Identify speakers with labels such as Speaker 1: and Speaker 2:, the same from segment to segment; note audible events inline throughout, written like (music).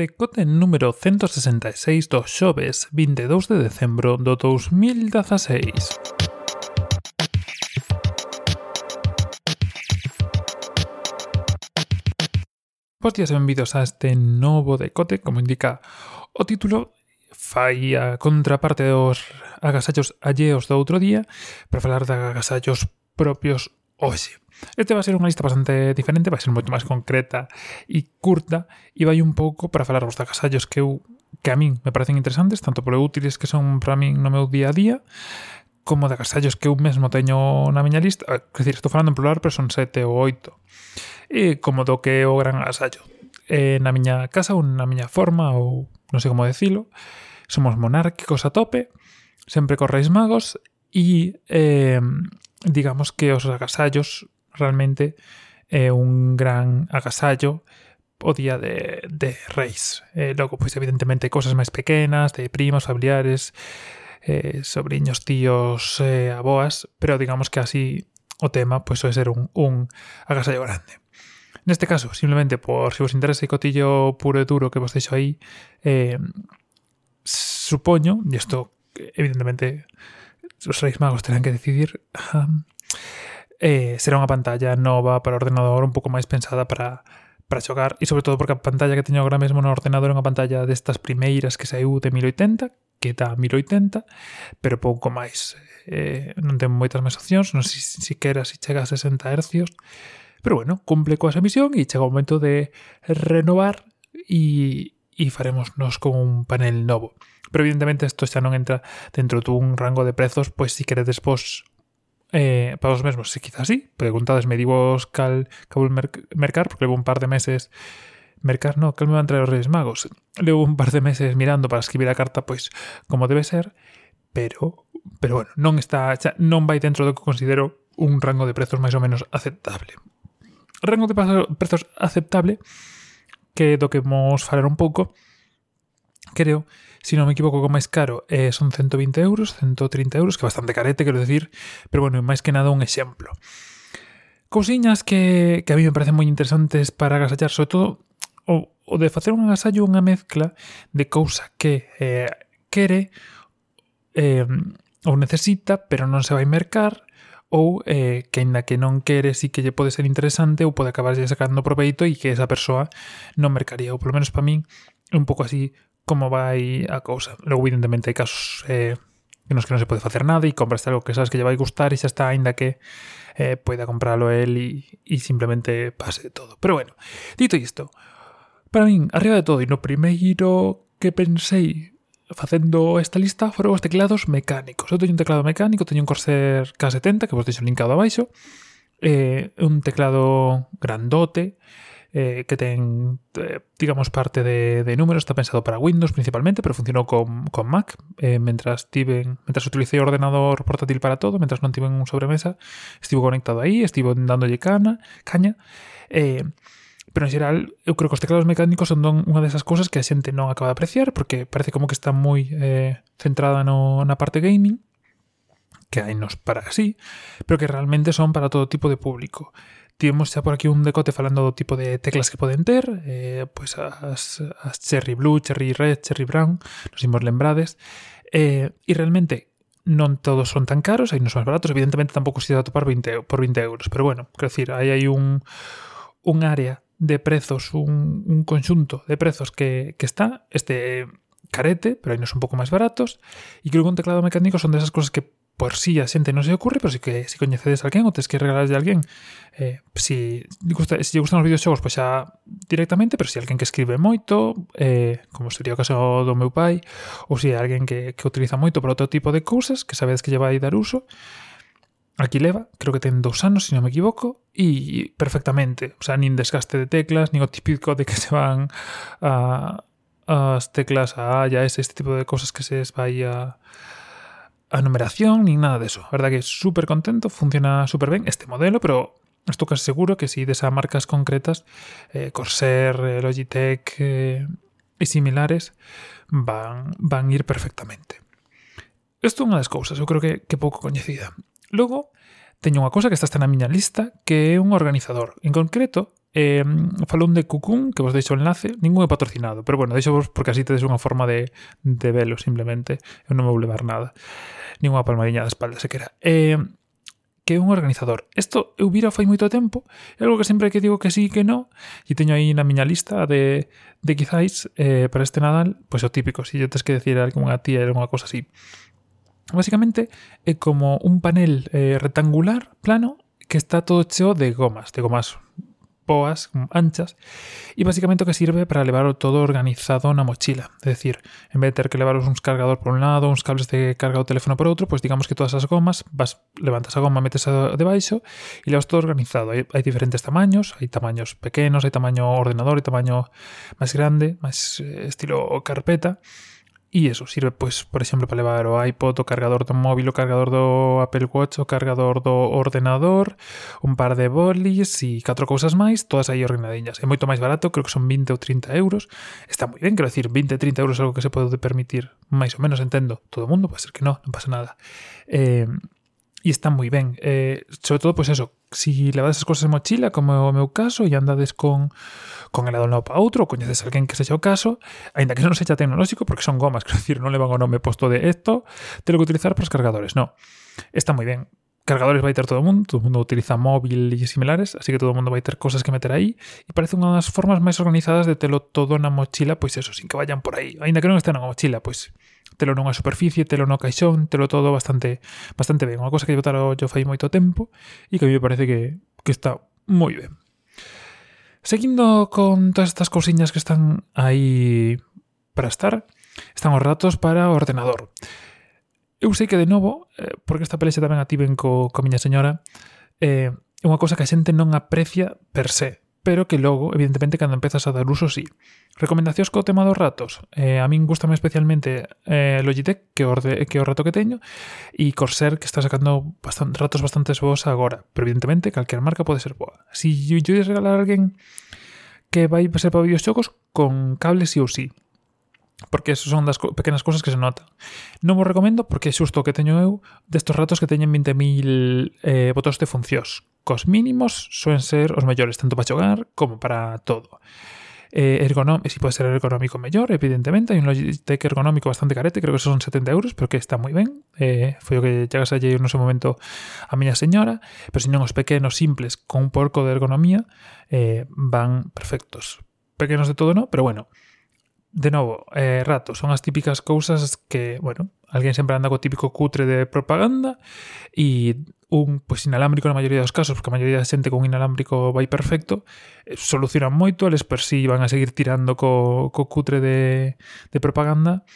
Speaker 1: seguinte cote número 166 do xoves 22 de decembro do 2016. Bos días e benvidos a este novo decote, como indica o título, fai a contraparte dos agasallos alleos do outro día para falar de agasallos propios hoxe. Este vai ser unha lista bastante diferente, vai ser moito máis concreta e curta e vai un pouco para falar vos de agasallos que eu que a min me parecen interesantes, tanto por útiles que son para min no meu día a día, como de agasallos que eu mesmo teño na miña lista. Eh, quer dicir, estou falando en plural, pero son sete ou oito. E como do que é o gran agasallo eh, na miña casa ou na miña forma ou non sei como decilo, somos monárquicos a tope, sempre correis magos e eh, digamos que os agasallos realmente é eh, un gran agasallo o día de, de reis. Eh, logo, pois, evidentemente, cosas máis pequenas, de primos, familiares, eh, sobriños, tíos, eh, aboas, pero digamos que así o tema pois soe ser un, un agasallo grande. Neste caso, simplemente por se si vos interesa o cotillo puro e duro que vos deixo aí, eh, supoño, e isto evidentemente os Reis Magos terán que decidir. Um, eh, será unha pantalla nova para o ordenador un pouco máis pensada para para xogar e sobre todo porque a pantalla que teño agora mesmo no ordenador é unha pantalla destas primeiras que saiu de 1080 que dá 1080 pero pouco máis eh, non ten moitas máis opcións non sei siquera se chega a 60 Hz pero bueno, cumple coa esa misión e chega o momento de renovar e, e faremos nos con un panel novo pero evidentemente isto xa non entra dentro dun rango de prezos pois si queredes vos eh, para os mesmos, se quizás sí, preguntadesme, digo cal, cal merc mercar, porque levo un par de meses mercar, no, cal me van traer os Reis Magos. Levo un par de meses mirando para escribir a carta, pois, como debe ser, pero, pero bueno, non está, xa, non vai dentro do que considero un rango de prezos máis ou menos aceptable. Rango de prezos aceptable que do que vamos falar un pouco, creo, se si non me equivoco, o máis caro eh, son 120 euros, 130 euros, que é bastante carete, quero decir, pero bueno, máis que nada un exemplo. Cousiñas que, que a mí me parecen moi interesantes para agasallar, sobre todo o, o de facer un agasallo unha mezcla de cousa que eh, quere eh, ou necesita, pero non se vai mercar, ou eh, que aínda que non quere si que lle pode ser interesante ou pode acabar sacando proveito e que esa persoa non mercaría, ou polo menos para min é un pouco así como vai a cousa. Logo, evidentemente, hai casos eh, nos que non se pode facer nada e compras algo que sabes que lle vai gustar e xa está, aínda que eh, poida compralo el e, e simplemente pase todo. Pero bueno, dito isto, para min, arriba de todo, e no primeiro que pensei facendo esta lista foron os teclados mecánicos. Eu teño un teclado mecánico, teño un Corsair K70, que vos deixo linkado abaixo, eh, un teclado grandote, eh, que ten, eh, digamos, parte de, de números, está pensado para Windows principalmente, pero funcionou con, con Mac. Eh, mentras tiven, mentras utilicei o ordenador portátil para todo, mentras non tiven un sobremesa, estivo conectado aí, estivo dándolle cana, caña. Eh, Pero en xeral, eu creo que os teclados mecánicos son don unha desas cousas que a xente non acaba de apreciar porque parece como que está moi eh, centrada no, na parte gaming que hai nos para así, pero que realmente son para todo tipo de público. Tivemos xa por aquí un decote falando do tipo de teclas que poden ter, eh, pois as, as Cherry Blue, Cherry Red, Cherry Brown, nos imos lembrades, eh, e realmente non todos son tan caros, hai nos máis baratos, evidentemente tampouco se dá topar 20, por 20 euros, pero bueno, quero decir, aí hai un, un área de prezos, un, un conxunto de prezos que, que está, este carete, pero hai nos un pouco máis baratos, e creo que un teclado mecánico son desas cousas que por si sí a xente non se ocurre, pero si que si coñecedes alguén ou tes que regalarlle a alguén, eh, si, gusta, si lle gustan os videoxogos, pois xa directamente, pero se si alguén que escribe moito, eh, como sería o caso do meu pai, ou se si alguén que, que utiliza moito para outro tipo de cousas, que sabedes que lle vai dar uso, Aquí leva, creo que ten dous anos, se si non me equivoco, e perfectamente. O sea, nin desgaste de teclas, nin o típico de que se van a, as teclas a A e a S, este tipo de cosas que se vai a, a numeración, nin nada de eso. A verdad que super contento, funciona super ben este modelo, pero estou casi seguro que si des a marcas concretas, eh, Corsair, eh, Logitech eh, e similares, van, van ir perfectamente. Isto é unha das cousas, eu creo que, que pouco coñecida. Logo, teño unha cousa que está na miña lista que é un organizador. En concreto, eh, falou de Cucún, que vos deixo o enlace, ningún é patrocinado, pero bueno, deixo vos porque así tedes unha forma de, de velo simplemente, eu non me vou levar nada. Ninguna palmadiña da espalda sequera. Eh, que é un organizador. Isto eu vira fai moito tempo, é algo que sempre que digo que sí que no, e teño aí na miña lista de, de quizáis eh, para este Nadal, pois o típico, se si tes que decir algo alguna tía era unha cosa así. Básicamente é como un panel eh, rectangular, plano, que está todo cheo de gomas, de gomas boas, anchas, e basicamente o que sirve para levar todo organizado na mochila. É dicir, en vez de ter que levar uns cargador por un lado, uns cables de carga do teléfono por outro, pois digamos que todas as gomas, vas, levantas a goma, metes a debaixo e levas todo organizado. Hai diferentes tamaños, hai tamaños pequenos, hai tamaño ordenador, hai tamaño máis grande, máis eh, estilo carpeta, E eso sirve, pois, por exemplo, para levar o iPod, o cargador do móvil, o cargador do Apple Watch, o cargador do ordenador, un par de bolis e catro cousas máis, todas aí ordenadiñas. É moito máis barato, creo que son 20 ou 30 euros. Está moi ben, quero decir, 20, 30 euros é algo que se pode permitir, máis ou menos, entendo, todo o mundo, pode ser que non, non pasa nada. Eh, e está moi ben. Eh, sobre todo, pois pues eso, si levades as cousas en mochila, como é o meu caso, e andades con, con el adorno para outro, coñeces alguén que sexa o caso, aínda que non sexa tecnolóxico, porque son gomas, (laughs) quero dicir, non levan o nome posto de esto, telo que utilizar para os cargadores, non. Está moi ben cargadores vai ter todo o mundo, todo o mundo utiliza móvil e similares, así que todo o mundo vai ter cosas que meter aí, e parece unha das formas máis organizadas de telo todo na mochila, pois eso, sin que vayan por aí, ainda que non este na mochila, pois telo nunha superficie, telo no caixón, telo todo bastante bastante ben, unha cosa que botar yo fai moito tempo, e que a mí me parece que, que está moi ben. Seguindo con todas estas cousiñas que están aí para estar, están os ratos para o ordenador eu sei que de novo, eh, porque esta pelexa tamén a tiven co, co miña señora, eh, é eh, unha cousa que a xente non aprecia per se, pero que logo, evidentemente, cando empezas a dar uso, sí. Recomendacións co tema dos ratos. Eh, a min gustame especialmente eh, Logitech, que, orde, que o rato que teño, e Corsair, que está sacando bastan, ratos bastantes boas agora. Pero, evidentemente, calquer marca pode ser boa. Si yo, yo regalar a alguén que vai ser para videoxogos, con cables sí ou sí. Porque eso son das co pequenas cousas que se notan. Non vos recomendo porque é xusto que teño eu destos ratos que teñen 20.000 eh, botóns de funcións. Cos mínimos suen ser os mellores, tanto para xogar como para todo. Eh, ergonómico, si pode ser ergonómico mellor, evidentemente, hai un Logitech ergonómico bastante carete, creo que son 70 euros, pero que está moi ben, eh, foi o que chegas allí no seu momento a miña señora, pero se non os pequenos simples con un porco de ergonomía eh, van perfectos. Pequenos de todo no, pero bueno, De novo, eh, rato, son as típicas cousas que, bueno, alguén sempre anda co típico cutre de propaganda e un pois, inalámbrico na maioría dos casos, porque a maioría da xente con inalámbrico vai perfecto, eh, solucionan moito, eles per si sí van a seguir tirando co, co cutre de, de propaganda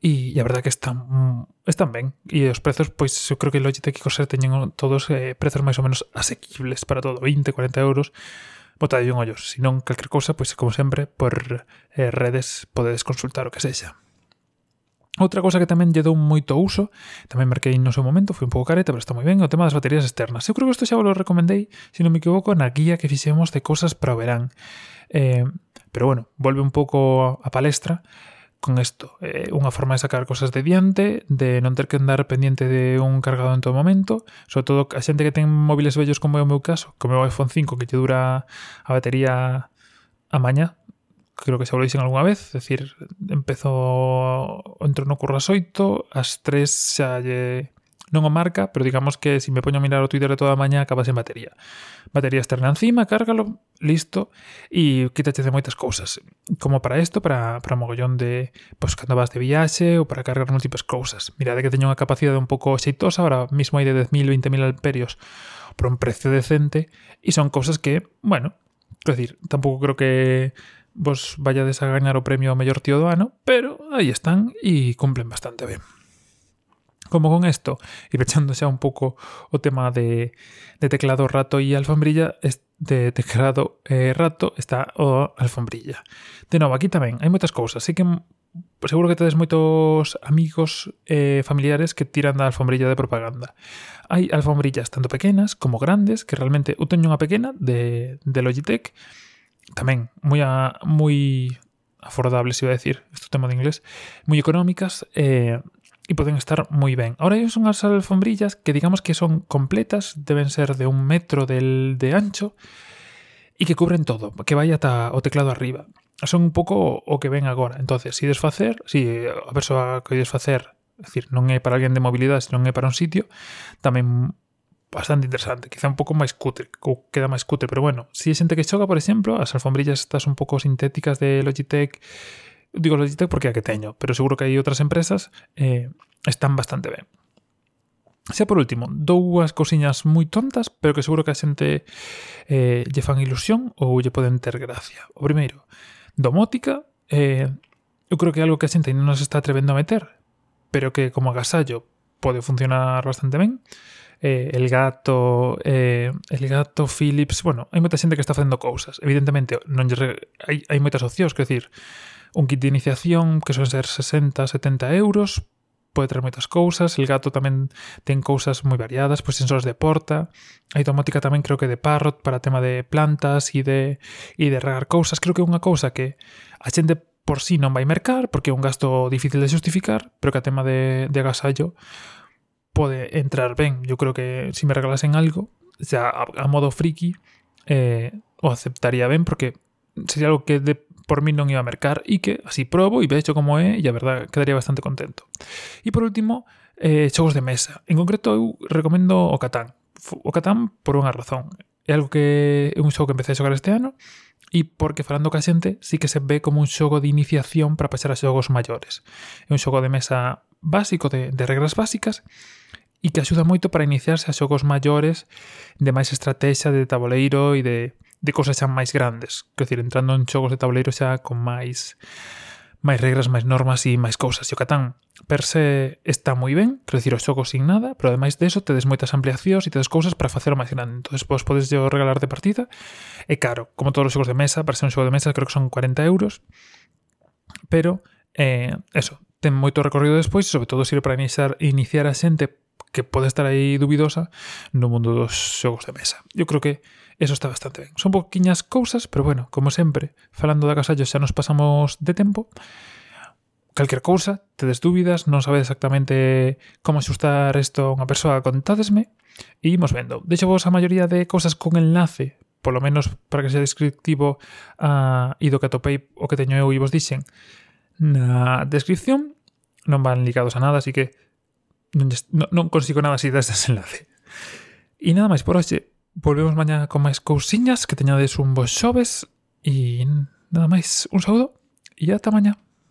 Speaker 1: e, e a verdad que están están ben. E os prezos, pois eu creo que Logitech e Corsair teñen todos eh, prezos máis ou menos asequibles para todo, 20, 40 euros botade un ollo. Se non, calquer cousa, pois como sempre, por eh, redes podedes consultar o que sexa. Outra cosa que tamén lle dou moito uso, tamén marquei no seu momento, foi un pouco careta, pero está moi ben, o tema das baterías externas. Eu creo que isto xa vos lo recomendei, se non me equivoco, na guía que fixemos de cosas para o verán. Eh, pero bueno, volve un pouco a palestra con isto. Eh, unha forma de sacar cosas de diante, de non ter que andar pendiente de un cargado en todo momento, sobre todo a xente que ten móviles vellos como é o meu caso, como é o iPhone 5 que lle dura a batería a maña, creo que xa o dixen algunha vez, é dicir, empezo entro no curro as 8, as 3 xa lle non o marca, pero digamos que se si me poño a mirar o Twitter de toda a mañá acaba sen batería. Batería externa encima, cárgalo, listo, e quítate de moitas cousas. Como para isto, para, para mogollón de, pois, pues, cando vas de viaxe ou para cargar múltiples cousas. Mirade que teño unha capacidade un pouco xeitosa, ahora mismo hai de 10.000, 20.000 amperios por un precio decente, e son cousas que, bueno, quero decir, tampouco creo que vos vayades a gañar o premio ao mellor tío do ano, pero aí están e cumplen bastante ben como con esto, e pechando xa un pouco o tema de, de teclado rato e alfombrilla, de teclado eh, rato está o alfombrilla. De novo, aquí tamén hai moitas cousas, así que seguro que tedes moitos amigos eh, familiares que tiran da alfombrilla de propaganda. Hai alfombrillas tanto pequenas como grandes, que realmente eu teño unha pequena de, de Logitech, tamén moi a, moi afordables, iba a decir, isto tema de inglés, moi económicas, eh, e poden estar moi ben. Ahora ellos son as alfombrillas que digamos que son completas, deben ser de un metro del, de ancho e que cubren todo, que vai ata o teclado arriba. Son un pouco o que ven agora. Entonces, si desfacer, si a persoa que desfacer, é dicir, non é para alguén de mobilidade, senón é para un sitio, tamén bastante interesante, quizá un pouco máis cutre, queda máis cutre, pero bueno, si é xente que xoga, por exemplo, as alfombrillas estas un pouco sintéticas de Logitech digo Logitech porque é a que teño, pero seguro que hai outras empresas eh, están bastante ben. Xa por último, dúas cousiñas moi tontas, pero que seguro que a xente eh, lle fan ilusión ou lle poden ter gracia. O primeiro, domótica, eh, eu creo que é algo que a xente non nos está atrevendo a meter, pero que como agasallo pode funcionar bastante ben. Eh, el gato, eh, el gato Philips, bueno, hai moita xente que está facendo cousas. Evidentemente, non lle hai, hai moitas opcións, quero decir, un kit de iniciación que son ser 60, 70 euros, pode traer moitas cousas, el gato tamén ten cousas moi variadas, pois sensores de porta, a automática tamén creo que de Parrot para tema de plantas e de, e de regar cousas, creo que é unha cousa que a xente por si sí non vai mercar, porque é un gasto difícil de justificar, pero que a tema de, de agasallo pode entrar ben. Eu creo que se si me regalasen algo, xa a, a modo friki, eh, o aceptaría ben, porque sería algo que de por mí non iba a mercar e que así probo e vexo como é e a verdad quedaría bastante contento. E por último, eh, xogos de mesa. En concreto, eu recomendo o Catán. O Catán por unha razón. É algo que é un xogo que empecé a xogar este ano e porque falando ca xente sí que se ve como un xogo de iniciación para pasar a xogos maiores. É un xogo de mesa básico, de, de regras básicas, e que axuda moito para iniciarse a xogos maiores de máis estrategia de tabuleiro e de, de cosas xa máis grandes. Quer dizer, entrando en xogos de tabuleiro xa con máis máis regras, máis normas e máis cousas. E o Catán per se está moi ben, quer dizer, o xogo sin nada, pero ademais deso tedes moitas ampliacións e tedes cousas para facer máis grande. Entón, vos podes yo regalar de partida. É caro, como todos os xogos de mesa, para ser un xogo de mesa creo que son 40 euros, pero, eh, eso, ten moito recorrido despois e sobre todo sirve para iniciar, iniciar a xente que pode estar aí dubidosa no mundo dos xogos de mesa. Eu creo que eso está bastante ben. Son poquiñas cousas, pero bueno, como sempre, falando da casallo xa nos pasamos de tempo. Calquer cousa, tedes dúbidas, non sabedes exactamente como xustar isto a unha persoa, contádesme e imos vendo. Deixo vos a maioría de cousas con enlace polo menos para que sea descriptivo a uh, ido que atopei o que teño eu e vos dixen na descripción non van ligados a nada, así que non, non consigo nada así deste desenlace. E nada máis por hoxe. Volvemos mañá con máis cousiñas, que teñades un bo xoves e nada máis, un saúdo e ata mañá.